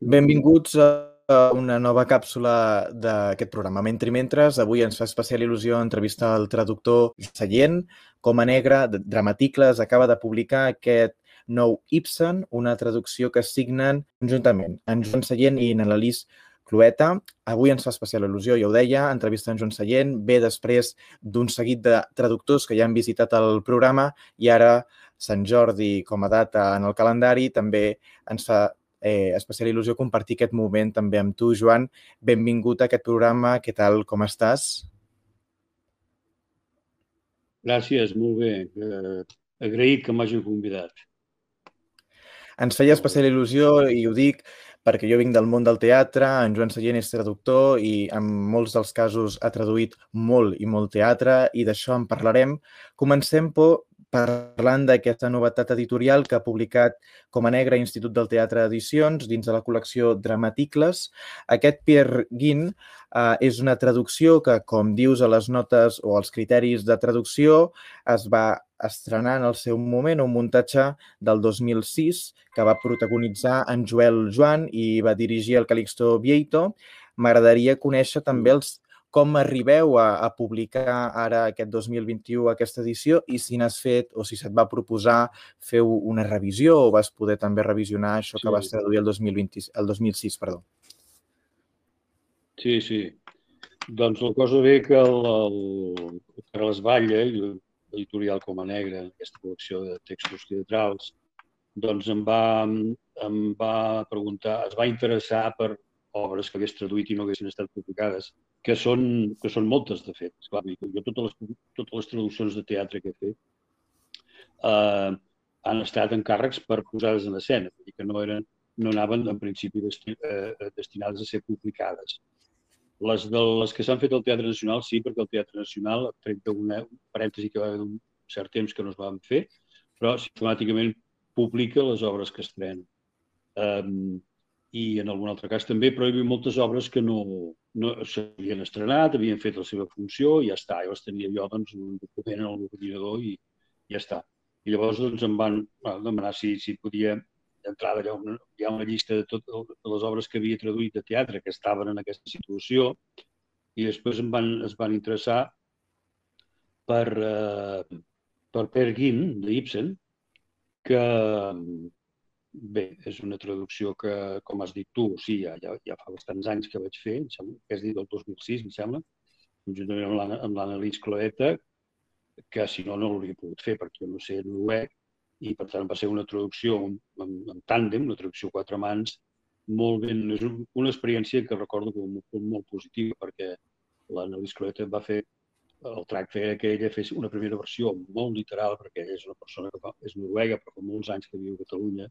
Benvinguts a una nova càpsula d'aquest programa. Mentre mentres, avui ens fa especial il·lusió entrevistar el traductor Sallent, com a negre, Dramaticles, acaba de publicar aquest nou Ibsen, una traducció que signen conjuntament en Joan Sallent i en Annalís Clueta. Avui ens fa especial il·lusió, ja ho deia, entrevista en Joan Sallent, ve després d'un seguit de traductors que ja han visitat el programa i ara Sant Jordi com a data en el calendari també ens fa eh, especial il·lusió compartir aquest moment també amb tu, Joan. Benvingut a aquest programa. Què tal? Com estàs? Gràcies, molt bé. Eh, agraït que m'hagi convidat. Ens feia especial il·lusió i ho dic perquè jo vinc del món del teatre, en Joan Sallent és traductor i en molts dels casos ha traduït molt i molt teatre i d'això en parlarem. Comencem por, parlant d'aquesta novetat editorial que ha publicat com a negre Institut del Teatre Edicions dins de la col·lecció Dramaticles. Aquest Pierre Guin eh, és una traducció que, com dius a les notes o als criteris de traducció, es va estrenar en el seu moment un muntatge del 2006 que va protagonitzar en Joel Joan i va dirigir el Calixto Vieito. M'agradaria conèixer també els com arribeu a, a publicar ara aquest 2021 aquesta edició i si n'has fet o si se't va proposar fer una revisió o vas poder també revisionar això sí. que vas traduir el, 2020, el 2006. Perdó. Sí, sí. Doncs la cosa ve que el, el Carles Batlle, l'editorial Coma Negra, aquesta col·lecció de textos teatrals, doncs em va, em va preguntar, es va interessar per obres que hagués traduït i no haguessin estat publicades que són, que són moltes, de fet. Esclar, jo totes les, totes les traduccions de teatre que he fet eh, han estat encàrrecs per posades en escena, i que no, eren, no anaven en principi desti, eh, eh, destinades a ser publicades. Les, de les que s'han fet al Teatre Nacional, sí, perquè el Teatre Nacional, tret d'una parèntesi que va haver un cert temps que no es van fer, però sistemàticament publica les obres que estrena. Um, I en algun altre cas també, però hi havia moltes obres que no, no s'havien estrenat, havien fet la seva funció i ja està. Jo les tenia jo, doncs, un document en l'ordinador i ja està. I llavors doncs, em van demanar si, si podia ha una, hi ha una llista de totes les obres que havia traduït de teatre que estaven en aquesta situació i després em van, es van interessar per, uh, per Per Gin, d'Ibsen, que, Bé, és una traducció que, com has dit tu, sí, ja, ja, ja fa bastants anys que vaig fer, em sembla, que has dit el 2006, em sembla, conjuntament amb l'Annalís Cloeta, que si no, no l'hauria pogut fer perquè jo no sé noruec, i per tant va ser una traducció en, en, en tàndem, una traducció a quatre mans, molt ben, és una experiència que recordo com molt, molt positiva perquè l'Annalís Cloeta va fer el tracte era que ella fes una primera versió molt literal, perquè ella és una persona que fa, és noruega, però fa molts anys que viu a Catalunya,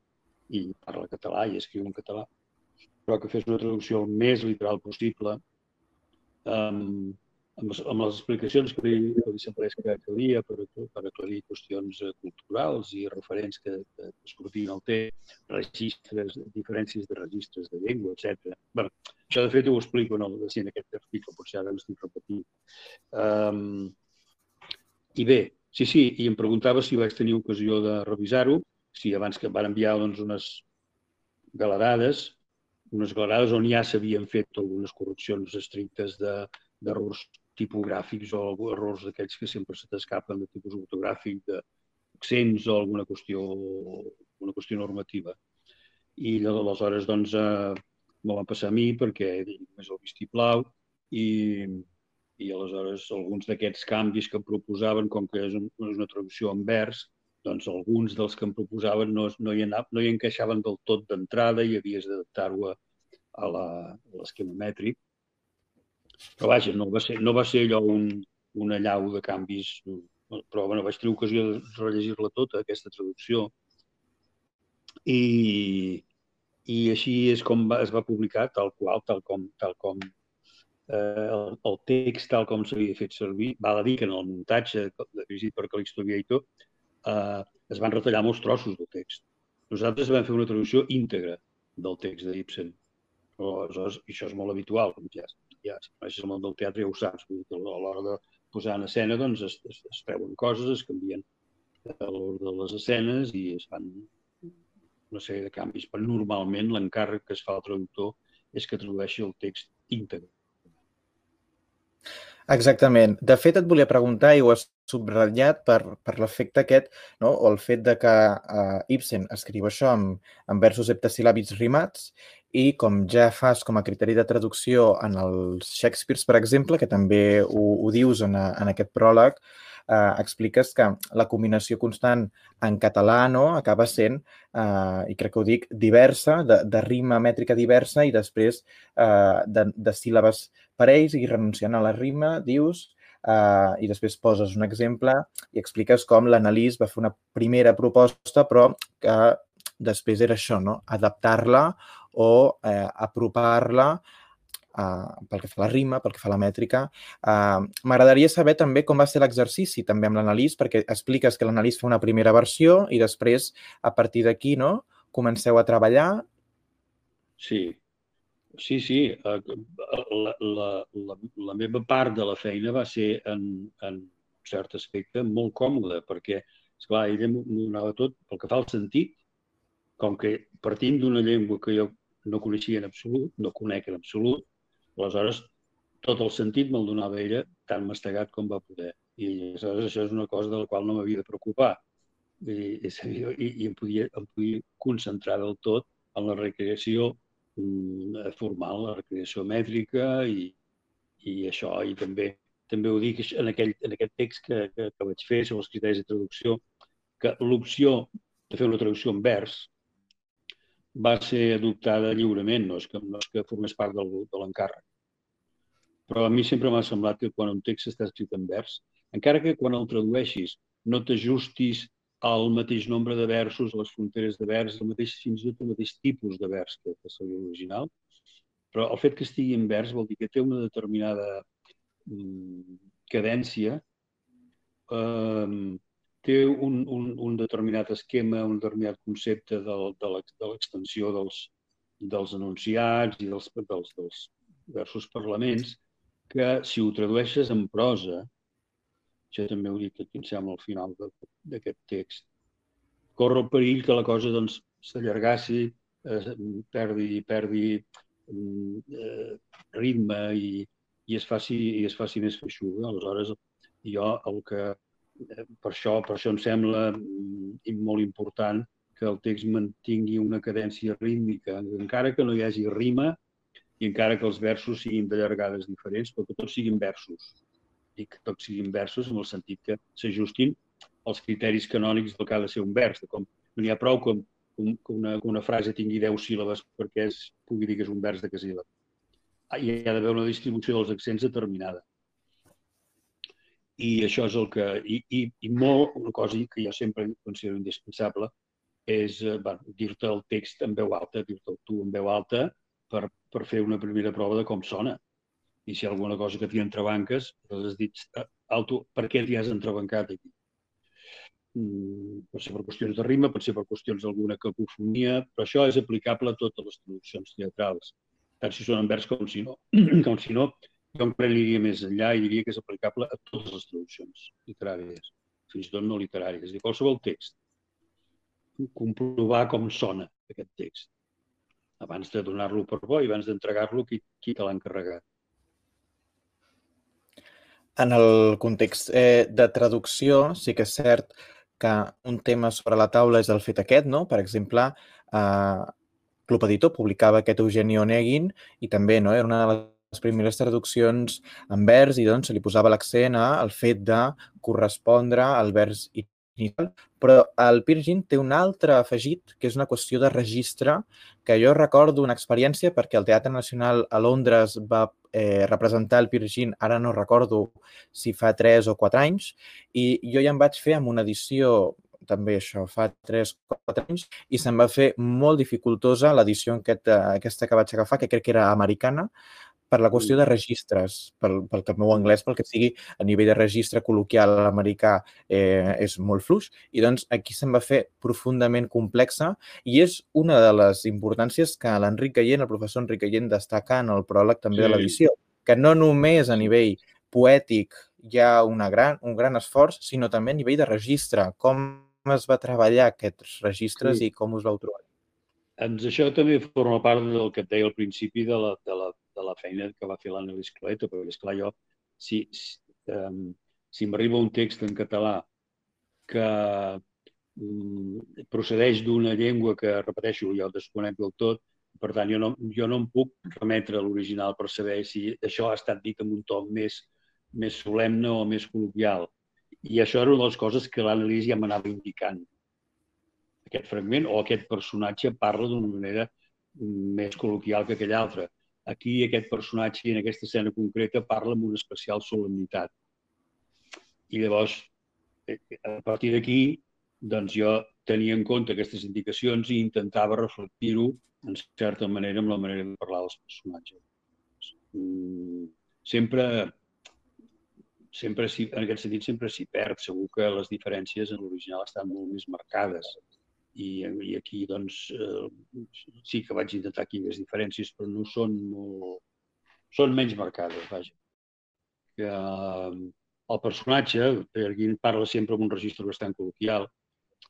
i parla català i escriu en català, però que fes una traducció el més literal possible, um, amb, amb les explicacions que li, que li semblés que calia per, per aclarir qüestions eh, culturals i referents que, que escrutien el text, registres, diferències de registres de llengua, etc. Bé, això de fet ho explico en, el, en aquest article, potser ara l'estic repetint. Um, I bé, sí, sí, i em preguntava si vaig tenir ocasió de revisar-ho sí, abans que van enviar doncs, unes galerades, unes galerades on ja s'havien fet algunes correccions estrictes d'errors de, tipogràfics o errors d'aquells que sempre se t'escapen de tipus ortogràfic, d'accents o alguna qüestió, una qüestió normativa. I aleshores doncs, eh, me van passar a mi perquè només el vistiplau i, i aleshores alguns d'aquests canvis que em proposaven, com que és, un, és una traducció en vers, doncs alguns dels que em proposaven no, no, hi, anava, no hi encaixaven del tot d'entrada i havies d'adaptar-ho a, l'esquema mètric. Però vaja, no va ser, no va ser allò un, una llau de canvis, però bueno, vaig tenir ocasió de rellegir-la tota, aquesta traducció. I, i així és com va, es va publicar, tal qual, tal com, tal com eh, el, el text, tal com s'havia fet servir. Val a dir que en el muntatge dirigit per Calixto Vieito eh, es van retallar molts trossos del text. Nosaltres vam fer una traducció íntegra del text d'Ibsen. Aleshores, això és molt habitual, ja, ja si coneixes el món del teatre ja ho saps, a l'hora de posar en escena doncs es, es, es treuen coses, es canvien l'ordre de les escenes i es fan una sèrie de canvis, però normalment l'encàrrec que es fa al traductor és que tradueixi el text íntegre. Exactament. De fet, et volia preguntar, i ho has subratllat, per, per l'efecte aquest, no? o el fet de que uh, Ibsen escriu això amb, amb versos heptasil·làbics rimats, i com ja fas com a criteri de traducció en els Shakespeare, per exemple, que també ho, ho dius en, a, en aquest pròleg, eh, expliques que la combinació constant en català no, acaba sent, eh, i crec que ho dic, diversa, de, de rima mètrica diversa i després eh, de, de síl·labes parells i renunciant a la rima, dius, eh, i després poses un exemple i expliques com l'analís va fer una primera proposta, però que després era això, no? adaptar-la o eh, apropar-la Uh, pel que fa a la rima, pel que fa a la mètrica. Uh, M'agradaria saber també com va ser l'exercici també amb l'analís, perquè expliques que l'analís fa una primera versió i després, a partir d'aquí, no, comenceu a treballar. Sí, Sí, sí. Eh, la, la, la, la meva part de la feina va ser en, en cert aspecte molt còmode, perquè, esclar, ella m'ho donava tot pel que fa al sentit, com que partint d'una llengua que jo no coneixia en absolut, no conec en absolut, aleshores tot el sentit me'l donava ella tan mastegat com va poder. I aleshores això és una cosa de la qual no m'havia de preocupar. I, i, i, i em, podia, em podia concentrar del tot en la recreació Mm, formal, la recreació mètrica i, i això, i també també ho dic en, aquell, en aquest text que, que, que vaig fer sobre els criteris de traducció, que l'opció de fer una traducció en vers va ser adoptada lliurement, no és que, no és que formés part del, de l'encàrrec. Però a mi sempre m'ha semblat que quan un text està escrit en vers, encara que quan el tradueixis no t'ajustis el mateix nombre de versos, les fronteres de vers, el mateix, fins i tot el mateix tipus de vers que, que seria original. Però el fet que estigui en vers vol dir que té una determinada mm, cadència, eh, té un, un, un determinat esquema, un determinat concepte del, de l'extensió dels, dels enunciats i dels, dels, dels versos parlaments, que si ho tradueixes en prosa, això també ho dic aquí, em sembla, al final d'aquest text. Corre el perill que la cosa doncs, s'allargassi, eh, perdi, perdi eh, ritme i, i, es faci, i es faci més feixuga. Aleshores, jo el que, eh, per, això, per això em sembla mm, molt important que el text mantingui una cadència rítmica, encara que no hi hagi rima i encara que els versos siguin de llargades diferents, però que tots siguin versos i que tots siguin versos en el sentit que s'ajustin als criteris canònics del que ha de ser un vers, de com no n'hi ha prou com, com, que, una, que una frase tingui 10 síl·labes perquè es pugui dir que és un vers de que síl·laba. Ah, hi ha d'haver una distribució dels accents determinada. I això és el que... I, i, i molt, una cosa que jo sempre considero indispensable és eh, bueno, dir-te el text en veu alta, dir-te tu en veu alta per, per fer una primera prova de com sona i si hi ha alguna cosa que t'hi entrebanques, has dit, alto, per què t'hi has entrebancat aquí? Mm, pot ser per qüestions de rima, pot ser per qüestions d'alguna cacofonia, però això és aplicable a totes les traduccions teatrals, tant si són en vers com si no. com si no, jo encara aniria més enllà i diria que és aplicable a totes les traduccions literàries, fins i tot no literàries, és dir, qualsevol text. Comprovar com sona aquest text abans de donar-lo per bo i abans d'entregar-lo qui, qui te l'ha encarregat. En el context eh, de traducció, sí que és cert que un tema sobre la taula és el fet aquest, no? Per exemple, eh, Club Editor publicava aquest Eugeni Onegin i també no? era una de les primeres traduccions en vers i doncs se li posava l'accent al fet de correspondre al vers inicial, però el Pirgin té un altre afegit, que és una qüestió de registre, que jo recordo una experiència perquè el Teatre Nacional a Londres va eh, representar el Pirgin, ara no recordo si fa 3 o 4 anys, i jo ja em vaig fer amb una edició també això, fa 3 o 4 anys, i se'm va fer molt dificultosa l'edició aquest, aquesta que vaig agafar, que crec que era americana, per la qüestió de registres, pel, pel que el meu anglès, pel que sigui, a nivell de registre col·loquial americà eh, és molt fluix, i doncs aquí se'm va fer profundament complexa i és una de les importàncies que l'Enric Gallent, el professor Enric Gallent, destaca en el pròleg també sí. de l'edició, que no només a nivell poètic hi ha una gran, un gran esforç, sinó també a nivell de registre, com es va treballar aquests registres sí. i com us vau trobar? Doncs això també forma part del que et deia al principi de la, de la, de la feina que va fer l'Annelies Cloeta, perquè, esclar, jo, si, si, um, si m'arriba un text en català que um, procedeix d'una llengua que, repeteixo, jo desconec del tot, per tant, jo no, jo no em puc remetre a l'original per saber si això ha estat dit amb un to més, més solemne o més col·loquial. I això era una de les coses que l'Annelies ja m'anava indicant aquest fragment o aquest personatge parla d'una manera més col·loquial que aquell altre. Aquí aquest personatge, en aquesta escena concreta, parla amb una especial solemnitat. I llavors, eh, a partir d'aquí, doncs jo tenia en compte aquestes indicacions i intentava reflectir-ho, en certa manera, amb la manera de parlar dels personatges. Mm, sempre, sempre en aquest sentit, sempre s'hi perd. Segur que les diferències en l'original estan molt més marcades i, i aquí doncs eh, sí que vaig intentar aquí les diferències, però no són molt... són menys marcades, vaja. Que, eh, el personatge, aquí parla sempre amb un registre bastant col·loquial,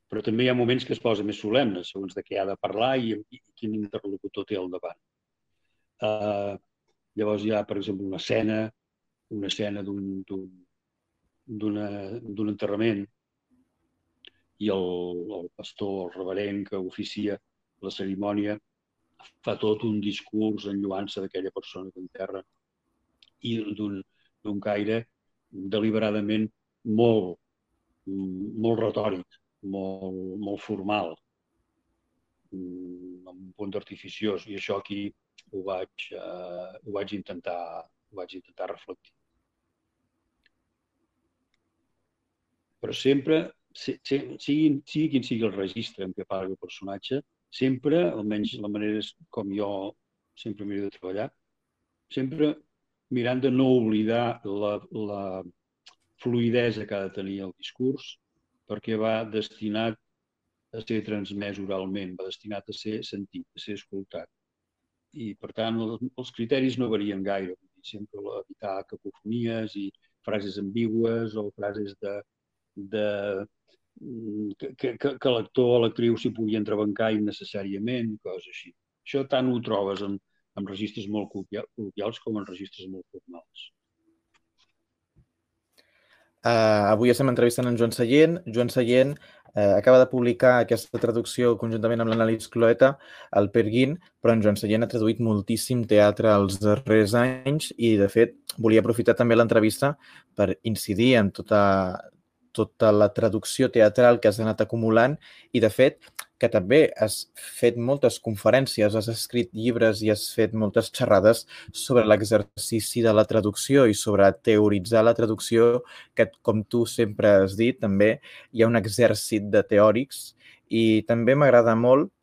però també hi ha moments que es posa més solemne, segons de què ha de parlar i, i quin interlocutor té al davant. Uh, llavors hi ha, per exemple, una escena, una escena d'un d'un enterrament i el, el pastor, el reverent que oficia la cerimònia, fa tot un discurs en lluança d'aquella persona que enterra i d'un caire deliberadament molt, molt retòric, molt, molt formal, amb un punt artificiós. I això aquí ho vaig, eh, ho vaig, intentar, ho vaig intentar reflectir. Però sempre sigui, sigui quin sigui el registre en què parla el personatge, sempre, almenys la manera com jo sempre m'he de treballar, sempre mirant de no oblidar la, la fluidesa que ha de tenir el discurs, perquè va destinat a ser transmès oralment, va destinat a ser sentit, a ser escoltat. I, per tant, els criteris no varien gaire. Sempre evitar cacofonies i frases ambigües o frases de, de Mm, que, que, que l'actor o l'actriu s'hi pugui entrebancar innecessàriament, coses així. Això tant ho trobes en, en registres molt col·loquials com en registres molt formals. Uh, avui estem entrevistant en Joan Sallent. Joan Sallent uh, acaba de publicar aquesta traducció conjuntament amb l'anàlisi Cloeta, el Perguin, però en Joan Sallent ha traduït moltíssim teatre els darrers anys i, de fet, volia aprofitar també l'entrevista per incidir en tota, tota la traducció teatral que has anat acumulant i, de fet, que també has fet moltes conferències, has escrit llibres i has fet moltes xerrades sobre l'exercici de la traducció i sobre teoritzar la traducció, que, com tu sempre has dit, també hi ha un exèrcit de teòrics i també m'agrada molt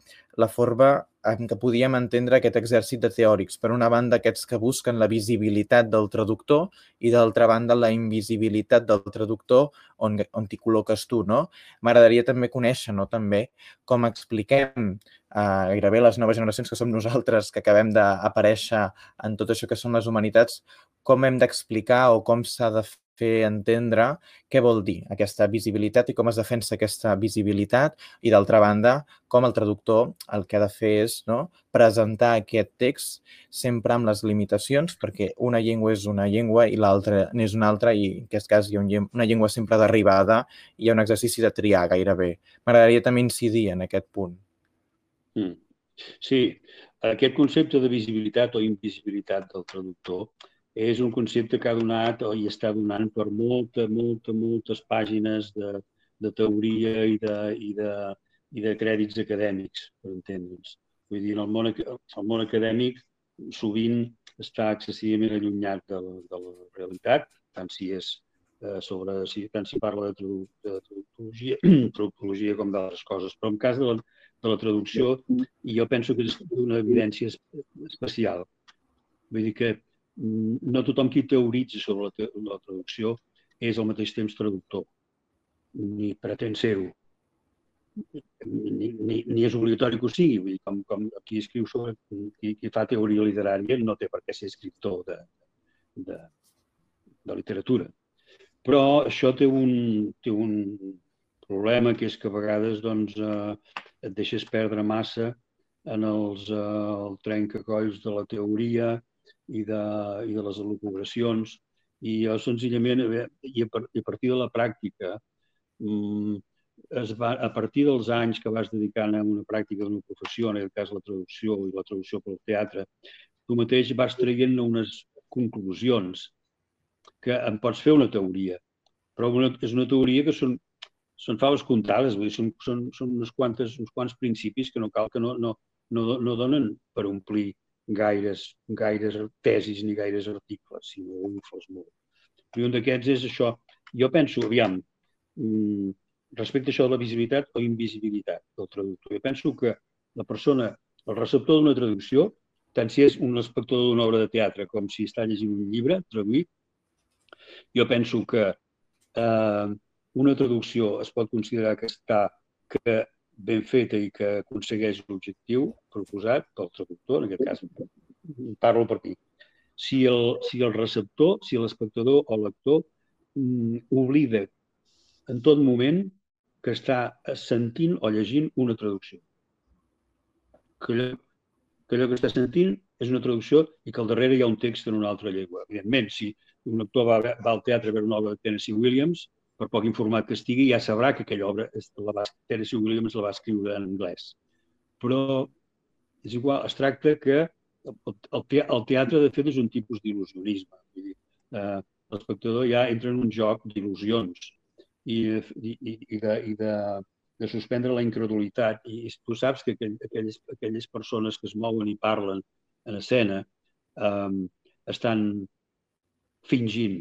la forma en què podíem entendre aquest exèrcit de teòrics. Per una banda, aquests que busquen la visibilitat del traductor i, d'altra banda, la invisibilitat del traductor on, on t'hi col·loques tu. No? M'agradaria també conèixer no? també com expliquem a gairebé les noves generacions que som nosaltres, que acabem d'aparèixer en tot això que són les humanitats, com hem d'explicar o com s'ha de fer entendre què vol dir aquesta visibilitat i com es defensa aquesta visibilitat i, d'altra banda, com el traductor el que ha de fer és no, presentar aquest text sempre amb les limitacions, perquè una llengua és una llengua i l'altra n'és una altra i en aquest cas hi ha una llengua sempre d'arribada i hi ha un exercici de triar gairebé. M'agradaria també incidir en aquest punt. Mm. Sí, aquest concepte de visibilitat o invisibilitat del traductor és un concepte que ha donat o hi està donant per molta, molta, moltes pàgines de, de teoria i de, i, de, i de crèdits acadèmics, per entendre'ns. Vull dir, el món, el món acadèmic sovint està excessivament allunyat de la, de la realitat, tant si és eh, sobre, si, tant si parla de, tradu, de traductologia, traducologia com d'altres coses. Però en cas de la, de la traducció, jo penso que és una evidència especial. Vull dir que no tothom qui teoritza sobre la, la traducció és al mateix temps traductor, ni pretén ser-ho, ni, ni, ni és obligatori que ho sigui. Vull dir, com, com qui escriu sobre, qui, qui fa teoria literària no té per què ser escriptor de, de, de literatura. Però això té un, té un problema que és que a vegades doncs, eh, et deixes perdre massa en els, eh, el trencacolls de la teoria i de, i de les elucubracions. I jo senzillament, eh, i a, i a partir de la pràctica, mm, es va, a partir dels anys que vas dedicant a una pràctica d'una professió, en aquest cas la traducció i la traducció pel teatre, tu mateix vas traient unes conclusions que en pots fer una teoria, però una, és una teoria que són, són faves comptades, vull dir, són, són, són unes quantes, uns quants principis que no cal que no, no, no, no donen per omplir gaires, gaires tesis ni gaires articles, sinó un fos molt. I un d'aquests és això. Jo penso, aviam, mm, respecte a això de la visibilitat o invisibilitat del traductor, jo penso que la persona, el receptor d'una traducció, tant si és un espectador d'una obra de teatre com si està llegint un llibre traduït, jo penso que eh, una traducció es pot considerar que està que ben feta i que aconsegueix l'objectiu proposat pel traductor, en aquest cas parlo per aquí. Si el, si el receptor, si l'espectador o el lector mm, oblida en tot moment que està sentint o llegint una traducció. Que allò, que allò que està sentint és una traducció i que al darrere hi ha un text en una altra llengua. Evidentment, si un actor va, va al teatre a veure una obra de Tennessee Williams, per poc informat que estigui, ja sabrà que aquella obra, la va, Tennessee Williams la va escriure en anglès. Però és igual, es tracta que el, teatre, de fet, és un tipus d'il·lusionisme. Eh, L'espectador ja entra en un joc d'il·lusions i, i, i, de, i de, de suspendre la incredulitat. I tu saps que aquelles, aquelles persones que es mouen i parlen en escena eh, estan fingint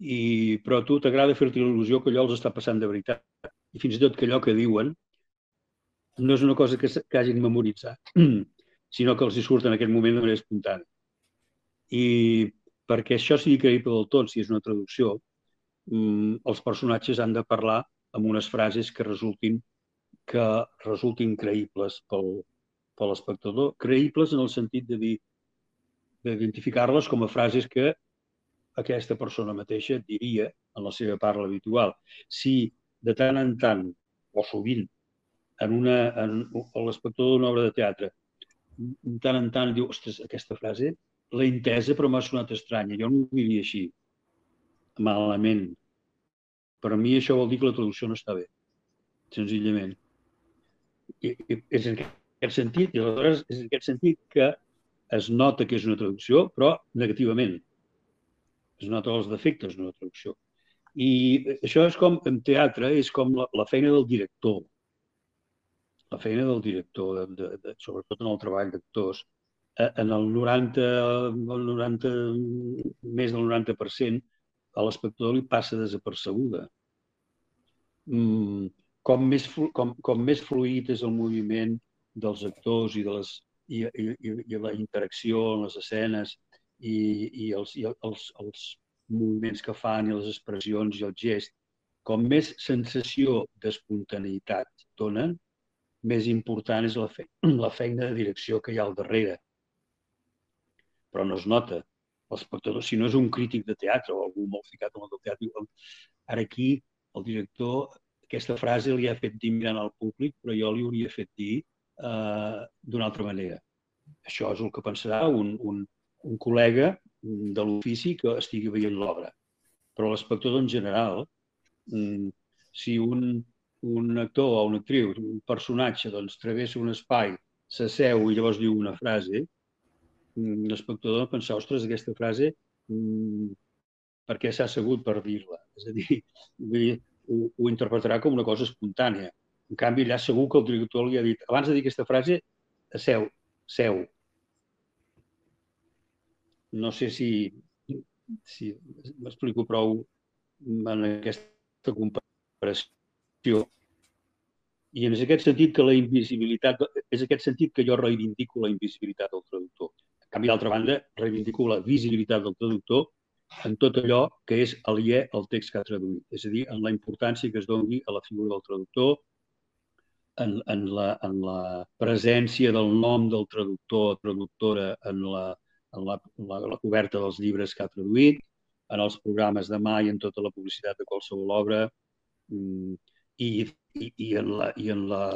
i, però a tu t'agrada fer-te il·lusió que allò els està passant de veritat. I fins i tot que allò que diuen no és una cosa que, que hagin memoritzat, sinó que els hi surt en aquell moment de manera espontània. I perquè això sigui creïble del tot, si és una traducció, mm, els personatges han de parlar amb unes frases que resultin que resultin creïbles pel, per l'espectador, creïbles en el sentit de dir d'identificar-les com a frases que aquesta persona mateixa diria en la seva parla habitual. Si de tant en tant, o sovint, en, una, en, l'espectador d'una obra de teatre, de tant en tant diu, ostres, aquesta frase l'he entesa però m'ha sonat estranya, jo no ho diria així, malament. Per a mi això vol dir que la traducció no està bé, senzillament. I, i és en aquest sentit, i aleshores és en aquest sentit que es nota que és una traducció, però negativament es nota els defectes d'una traducció. I això és com, en teatre, és com la, la feina del director. La feina del director, de, de, de, sobretot en el treball d'actors, eh, en el 90, el 90, més del 90%, a l'espectador li passa desapercebuda. Mm, com, més, com, com més fluid és el moviment dels actors i, de les, i, i, i la interacció en les escenes i, i, els, i els, els moviments que fan i les expressions i el gest, com més sensació d'espontaneïtat donen, més important és la, fe la feina de direcció que hi ha al darrere. Però no es nota. L'espectador, si no és un crític de teatre o algú molt ficat en el teatre, ara aquí el director aquesta frase li ha fet dir mirant al públic, però jo li hauria fet dir eh, d'una altra manera. Això és el que pensarà un, un, un col·lega de l'ofici que estigui veient l'obra. Però l'espectador en general, mm, si un, un actor o una actriu, un personatge, doncs, travessa un espai, s'asseu i llavors diu una frase, mm, l'espectador pensa, ostres, aquesta frase, mm, per què s'ha assegut per dir-la? És a dir, ho, ho interpretarà com una cosa espontània. En canvi, allà segur que el director li ha dit, abans de dir aquesta frase, seu, seu, no sé si, si m'explico prou en aquesta comparació. I en aquest sentit que la invisibilitat, és aquest sentit que jo reivindico la invisibilitat del traductor. En canvi, d'altra banda, reivindico la visibilitat del traductor en tot allò que és aliè al text que ha traduït. És a dir, en la importància que es doni a la figura del traductor, en, en, la, en la presència del nom del traductor o traductora en la, en la, la, la coberta dels llibres que ha traduït, en els programes de mai, en tota la publicitat de qualsevol obra, mm, i, i, i, en, la, i en, la,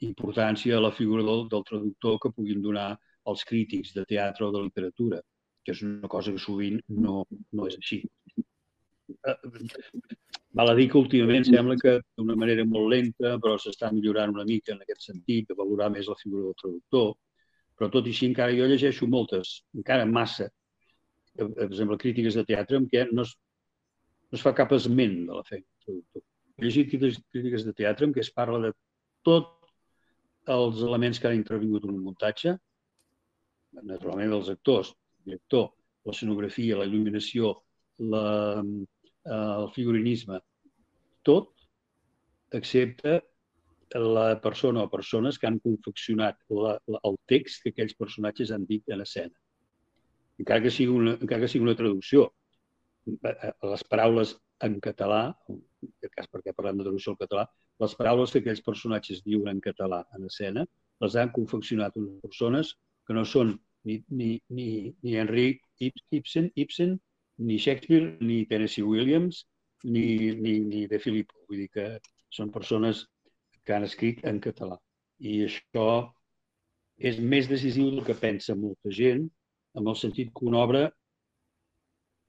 importància a la figura del, del traductor que puguin donar els crítics de teatre o de literatura, que és una cosa que sovint no, no és així. Eh, val a dir que últimament sembla que d'una manera molt lenta, però s'està millorant una mica en aquest sentit, de valorar més la figura del traductor, però tot i així encara jo llegeixo moltes, encara massa, per exemple, crítiques de teatre en què no es, no es fa cap esment de la feina del traductor. He llegit crítiques de teatre en què es parla de tot els elements que han intervingut en un muntatge, naturalment dels actors, el director, l'escenografia, la il·luminació, la, eh, el figurinisme, tot, excepte la persona o persones que han confeccionat la, la, el text que aquells personatges han dit en escena. Encara que sigui una, encara que sigui una traducció, eh, les paraules en català, en aquest cas perquè parlem de traducció al català, les paraules que aquells personatges diuen en català en escena les han confeccionat unes persones que no són ni, ni, ni, ni Henry Ibsen, Ibsen, ni Shakespeare, ni Tennessee Williams, ni, ni, ni de Filippo. Vull dir que són persones que han escrit en català. I això és més decisiu del que pensa molta gent, en el sentit que una obra,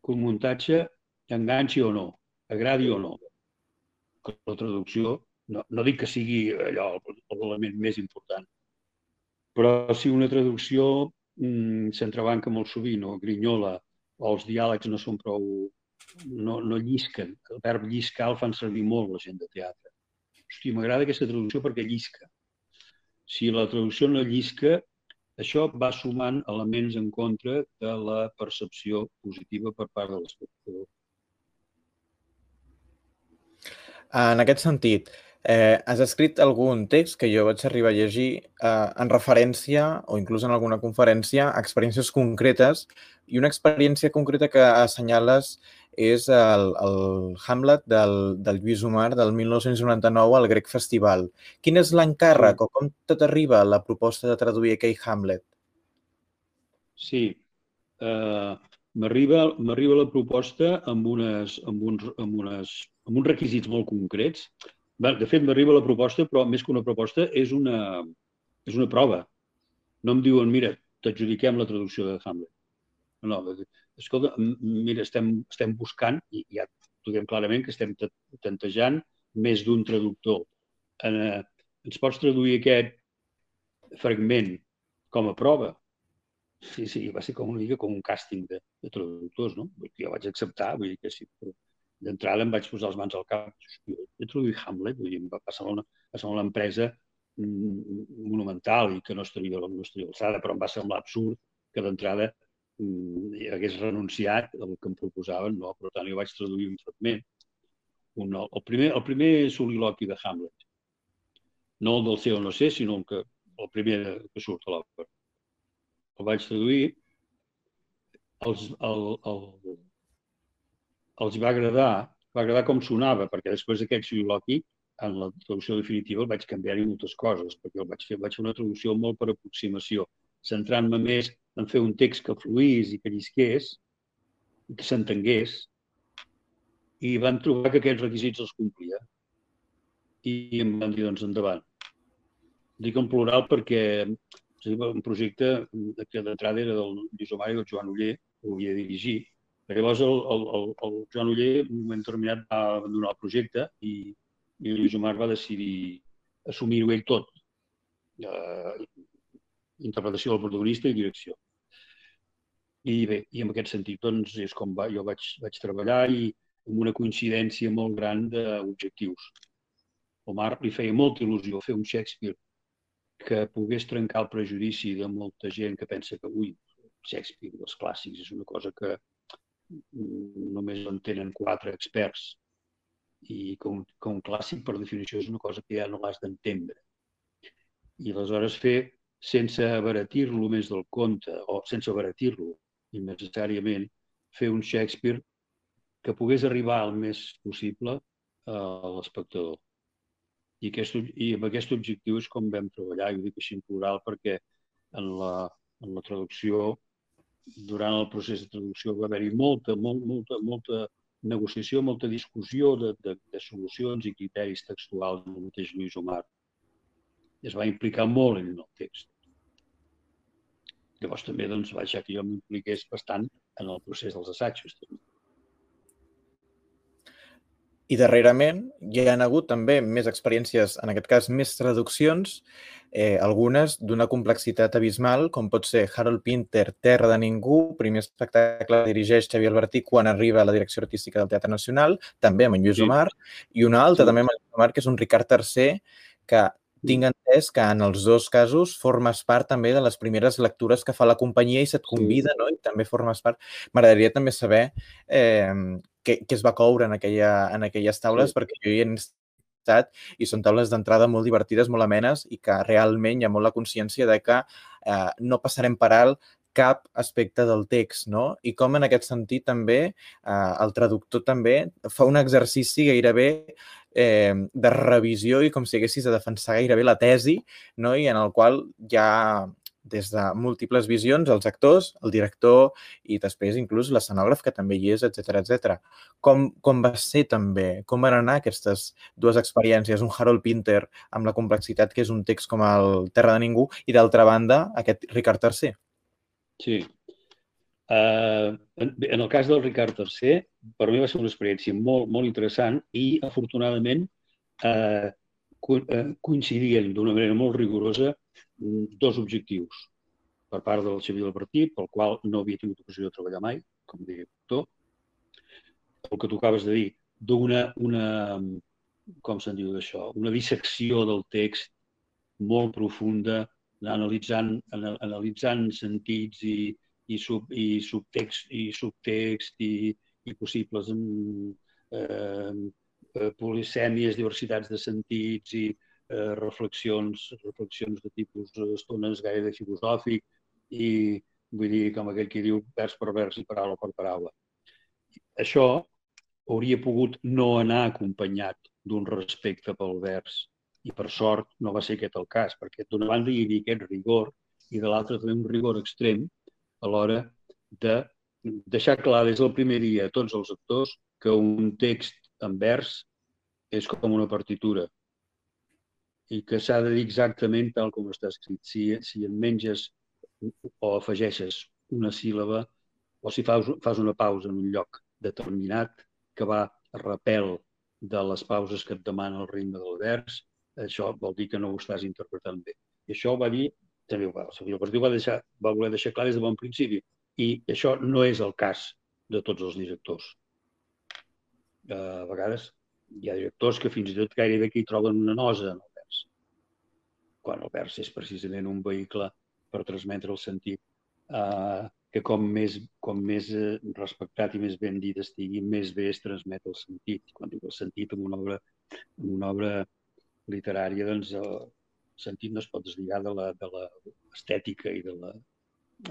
que un muntatge enganxi o no, agradi o no. Que la traducció no, no dic que sigui allò l'element més important, però si una traducció mm, s'entrebanca molt sovint o grinyola o els diàlegs no són prou... no, no llisquen. El verb lliscar el fan servir molt la gent de teatre. Hosti, m'agrada aquesta traducció perquè llisca. Si la traducció no llisca, això va sumant elements en contra de la percepció positiva per part de l'espectador. En aquest sentit, Eh, has escrit algun text que jo vaig arribar a llegir eh, en referència o inclús en alguna conferència a experiències concretes i una experiència concreta que assenyales és el, el Hamlet del, del Lluís Omar del 1999 al Grec Festival. Quin és l'encàrrec o com tot arriba la proposta de traduir aquell Hamlet? Sí, uh, m'arriba la proposta amb, unes, amb, uns, amb, unes, amb uns requisits molt concrets de fet, m'arriba la proposta, però més que una proposta, és una, és una prova. No em diuen, mira, t'adjudiquem la traducció de Hamlet. No, escolta, mira, estem, estem buscant, i ja diguem clarament que estem tantejant més d'un traductor. Eh, ens pots traduir aquest fragment com a prova? Sí, sí, va ser com una mica com un càsting de, de traductors, no? Jo vaig acceptar, vull dir que sí, però d'entrada em vaig posar les mans al cap. He traduït Hamlet, vull dir, em va passar una, passar una empresa mm, monumental i que no estaria, no estaria alçada, però em va semblar absurd que d'entrada hagués renunciat al que em proposaven. No? Per tant, jo vaig traduir un fragment. Un, el, primer, el primer soliloqui de Hamlet. No el del ser o no sé, sinó el, que, el primer que surt a l'òpera. El vaig traduir. Els, el, el, els va agradar, va agradar com sonava, perquè després d'aquell soliloqui, en la traducció definitiva el vaig canviar-hi moltes coses, perquè el vaig fer, vaig fer una traducció molt per aproximació, centrant-me més en fer un text que fluís i que llisqués, i que s'entengués, i van trobar que aquests requisits els complia. I em van dir, doncs, endavant. Dic en plural perquè un projecte que d'entrada era del Lluís Omar i del Joan Uller, que ho havia de dirigir, Llavors el, el, el, Joan Uller en un moment determinat va abandonar el projecte i, i el Lluís Omar va decidir assumir-ho ell tot. Eh, interpretació del protagonista i direcció. I bé, i en aquest sentit doncs, és com va, jo vaig, vaig treballar i amb una coincidència molt gran d'objectius. Omar li feia molta il·lusió fer un Shakespeare que pogués trencar el prejudici de molta gent que pensa que, ui, Shakespeare, els clàssics, és una cosa que, només en tenen quatre experts i com, com clàssic, per definició, és una cosa que ja no l'has d'entendre. I aleshores fer, sense abaratir-lo més del compte, o sense abaratir-lo innecessàriament, fer un Shakespeare que pogués arribar al més possible a l'espectador. I, aquest, I amb aquest objectiu és com vam treballar, i ho dic així en plural perquè en la, en la traducció durant el procés de traducció va haver-hi molta, molt, molta, molta negociació, molta discussió de, de, de solucions i criteris textuals del mateix Lluís Omar. es va implicar molt en el text. Llavors també doncs, va deixar que jo m'impliqués bastant en el procés dels assajos. I darrerament hi ha hagut també més experiències, en aquest cas més traduccions, eh, algunes d'una complexitat abismal, com pot ser Harold Pinter, Terra de Ningú, primer espectacle que dirigeix Xavier Albertí quan arriba a la direcció artística del Teatre Nacional, també amb en Lluís sí. Omar, i una altra sí. també amb en Lluís Omar, que és un Ricard III, que tinc entès que en els dos casos formes part també de les primeres lectures que fa la companyia i se't convida, sí. no? I també formes part. M'agradaria també saber eh, què, què es va coure en, aquella, en aquelles taules, sí. perquè jo hi he estat i són taules d'entrada molt divertides, molt amenes i que realment hi ha molt la consciència de que eh, no passarem per alt cap aspecte del text, no? I com en aquest sentit també eh, el traductor també fa un exercici gairebé eh, de revisió i com si haguessis de defensar gairebé la tesi, no? I en el qual ja des de múltiples visions, els actors, el director i després inclús l'escenògraf, que també hi és, etc etc. Com, com va ser també? Com van anar aquestes dues experiències? Un Harold Pinter amb la complexitat que és un text com el Terra de Ningú i d'altra banda aquest Ricard III. Sí. Uh, en, el cas del Ricard III, per mi va ser una experiència molt, molt interessant i, afortunadament, uh, coincidien d'una manera molt rigorosa dos objectius per part del Xavier del Partit, pel qual no havia tingut ocasió de treballar mai, com deia doctor. El que tu acabes de dir, d'una, una, com se'n diu d'això, una dissecció del text molt profunda, analitzant, analitzant sentits i, i, sub, i subtext i subtext i, i possibles eh, eh, polisèmies, diversitats de sentits i, eh, reflexions, reflexions de tipus estones gaire filosòfic i vull dir, com aquell que diu vers per vers i paraula per paraula. Això hauria pogut no anar acompanyat d'un respecte pel vers i per sort no va ser aquest el cas, perquè d'una banda hi havia aquest rigor i de l'altra també un rigor extrem a l'hora de deixar clar des del primer dia a tots els actors que un text en vers és com una partitura, i que s'ha de dir exactament tal com està escrit. Si, si en menges o afegeixes una síl·laba o si fas, fas una pausa en un lloc determinat que va a repel de les pauses que et demana el ritme del vers, això vol dir que no ho estàs interpretant bé. I això ho va dir, també ho va, el Partit va, deixar, va voler deixar clar des de bon principi. I això no és el cas de tots els directors. A vegades hi ha directors que fins i tot gairebé que hi troben una nosa en quan el vers és precisament un vehicle per transmetre el sentit, eh, que com més, com més eh, respectat i més ben dit estigui, més bé es transmet el sentit. Quan dic el sentit en una obra, en una obra literària, doncs el sentit no es pot deslligar de l'estètica i de la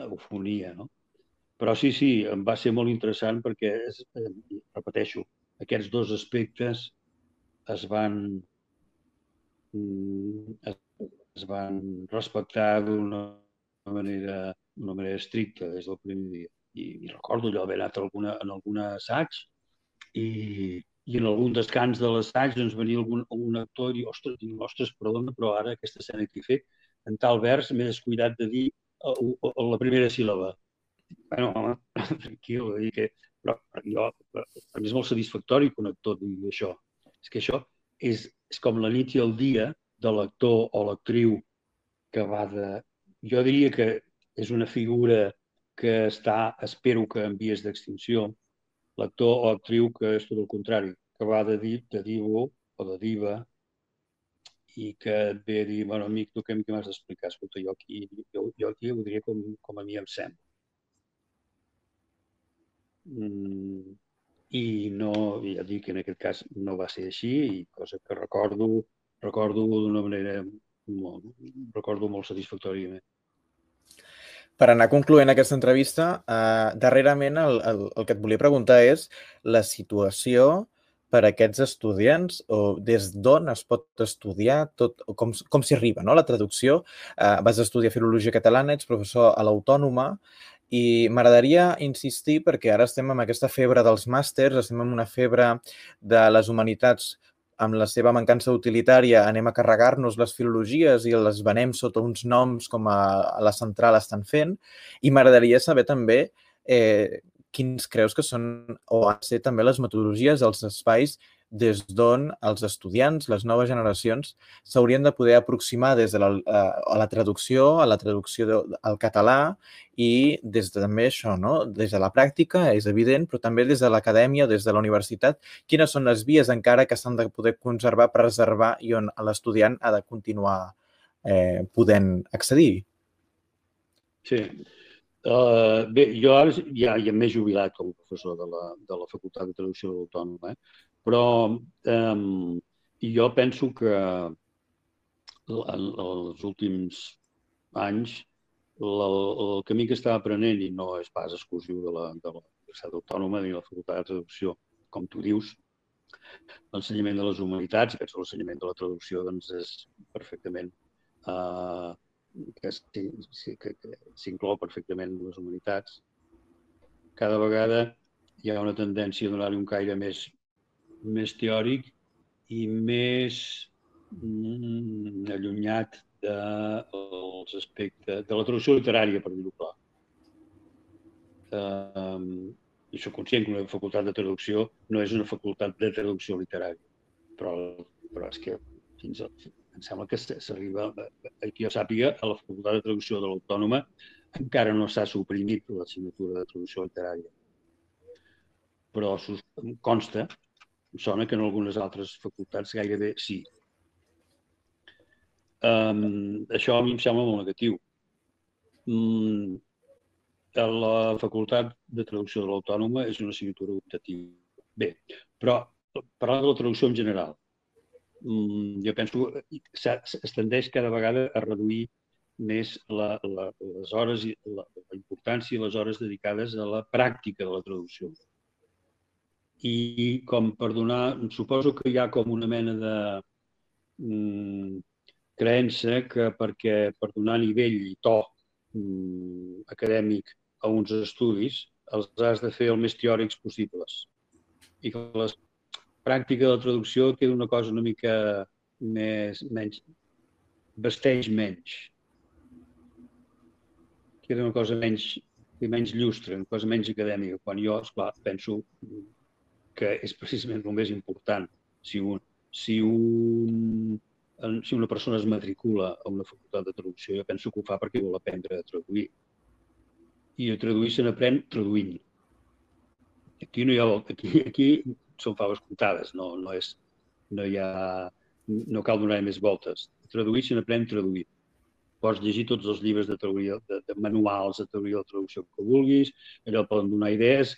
eufonia, no? Però sí, sí, em va ser molt interessant perquè, es, eh, repeteixo, aquests dos aspectes es van, mm, es es van respectar d'una manera, d'una manera estricta des del primer dia. I, i recordo allò haver anat alguna, en algun assaig i, i en algun descans de l'assaig doncs venia algun, algun actor i dir, ostres, dic, ostres, perdona, però ara aquesta escena que he fet, en tal vers m'he descuidat de dir a, a, a la primera síl·laba. Bueno, home, tranquil, dir que, però jo, a mi és molt satisfactori que un actor digui això. És que això és, és com la nit i el dia de l'actor o l'actriu que va de... Jo diria que és una figura que està, espero que en vies d'extinció, l'actor o actriu que és tot el contrari, que va de, dir, de divo o de diva i que et ve a dir, bueno, amic, tu què m'has d'explicar? Escolta, jo aquí, jo, jo aquí ho diria com, com a mi em sembla. Mm, I no, ja dic que en aquest cas no va ser així, i cosa que recordo recordo d'una manera molt, recordo molt satisfactòriament. Per anar concloent aquesta entrevista, eh, darrerament el, el, el que et volia preguntar és la situació per a aquests estudiants o des d'on es pot estudiar, tot, com, com s'hi arriba, no? la traducció. Eh, vas estudiar Filologia Catalana, ets professor a l'Autònoma i m'agradaria insistir perquè ara estem amb aquesta febre dels màsters, estem amb una febre de les humanitats amb la seva mancança utilitària, anem a carregar-nos les filologies i les venem sota uns noms com a, a la central estan fent. I m'agradaria saber també eh, quins creus que són o han ser també les metodologies dels espais des d'on els estudiants, les noves generacions, s'haurien de poder aproximar des de la, eh, a la traducció, a la traducció de, al català i des de també això, no? des de la pràctica, és evident, però també des de l'acadèmia, des de la universitat, quines són les vies encara que s'han de poder conservar, preservar i on l'estudiant ha de continuar eh, podent accedir. Sí, Uh, bé, jo ara ja, ja m'he jubilat com a professor de la, de la Facultat de Traducció Autònoma, eh? Però um, jo penso que en els últims anys la, el camí que està aprenent, i no és pas exclusiu de la, de la Universitat Autònoma ni la Facultat de Traducció, com tu dius, l'ensenyament de les humanitats, penso l'ensenyament de la traducció doncs, és perfectament uh, que s'inclou perfectament en les humanitats. Cada vegada hi ha una tendència a donar-hi un caire més, més teòric i més mm, allunyat dels de, aspectes de la traducció literària, per dir-ho clar. Um, I soc conscient que una facultat de traducció no és una facultat de traducció literària, però, però és que fins al, em sembla que s'arriba, eh, que jo sàpiga, a la Facultat de Traducció de l'Autònoma encara no s'ha suprimit l'assignatura de traducció literària. Però consta, em sona que en algunes altres facultats gairebé sí. Um, això a mi em sembla molt negatiu. Um, la Facultat de Traducció de l'Autònoma és una assignatura optativa. Bé, però parlant de la traducció en general, Mm, jo penso que es tendeix cada vegada a reduir més la, la, les hores la, la importància i les hores dedicades a la pràctica de la traducció. I com per donar, suposo que hi ha com una mena de mm, creença que perquè per donar nivell i to mm, acadèmic a uns estudis els has de fer el més teòrics possibles i que les pràctica de la traducció queda una cosa una mica més, menys, vesteix menys. Queda una cosa menys, menys llustre, una cosa menys acadèmica, quan jo, esclar, penso que és precisament el més important. Si, un, si, un, si una persona es matricula a una facultat de traducció, jo penso que ho fa perquè vol aprendre a traduir. I a traduir se n'aprèn traduint. Aquí no hi ha... Aquí, aquí són faves comptades, no, no, és, no, hi ha, no cal donar més voltes. Traduir se n'aprèn traduir. Pots llegir tots els llibres de, teoria, de, de manuals de teoria de traducció que vulguis, allò poden donar idees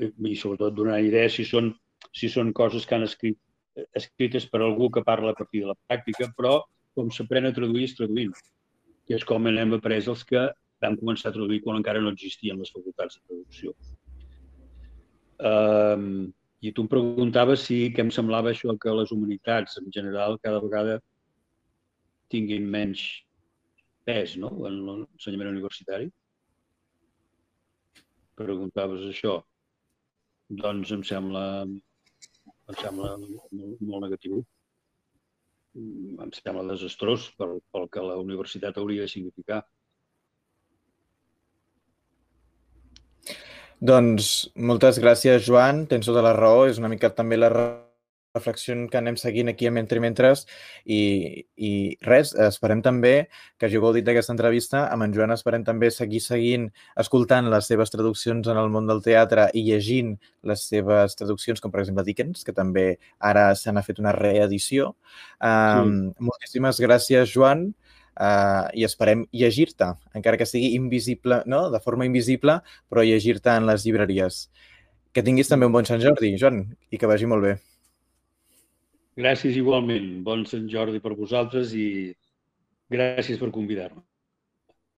i sobretot donar idees si són, si són coses que han escrit, escrites per algú que parla a partir de la pràctica, però com s'aprèn a traduir és traduint. I és com hem après els que vam començar a traduir quan encara no existien les facultats de traducció. Um, i tu em preguntaves si què em semblava això que les humanitats en general cada vegada tinguin menys pes no? en l'ensenyament universitari. Preguntaves això. Doncs em sembla, em sembla molt, molt negatiu. Em sembla desastrós pel, pel que la universitat hauria de significar. Doncs moltes gràcies, Joan. Tens tota la raó. És una mica també la reflexió que anem seguint aquí a Mentre Mentres i, i res, esperem també que hàgiu gaudit d'aquesta entrevista. Amb en Joan esperem també seguir seguint, escoltant les seves traduccions en el món del teatre i llegint les seves traduccions, com per exemple Dickens, que també ara se n'ha fet una reedició. Um, sí. Moltíssimes gràcies, Joan uh, i esperem llegir-te, encara que sigui invisible, no? de forma invisible, però llegir-te en les llibreries. Que tinguis també un bon Sant Jordi, Joan, i que vagi molt bé. Gràcies igualment. Bon Sant Jordi per vosaltres i gràcies per convidar-me.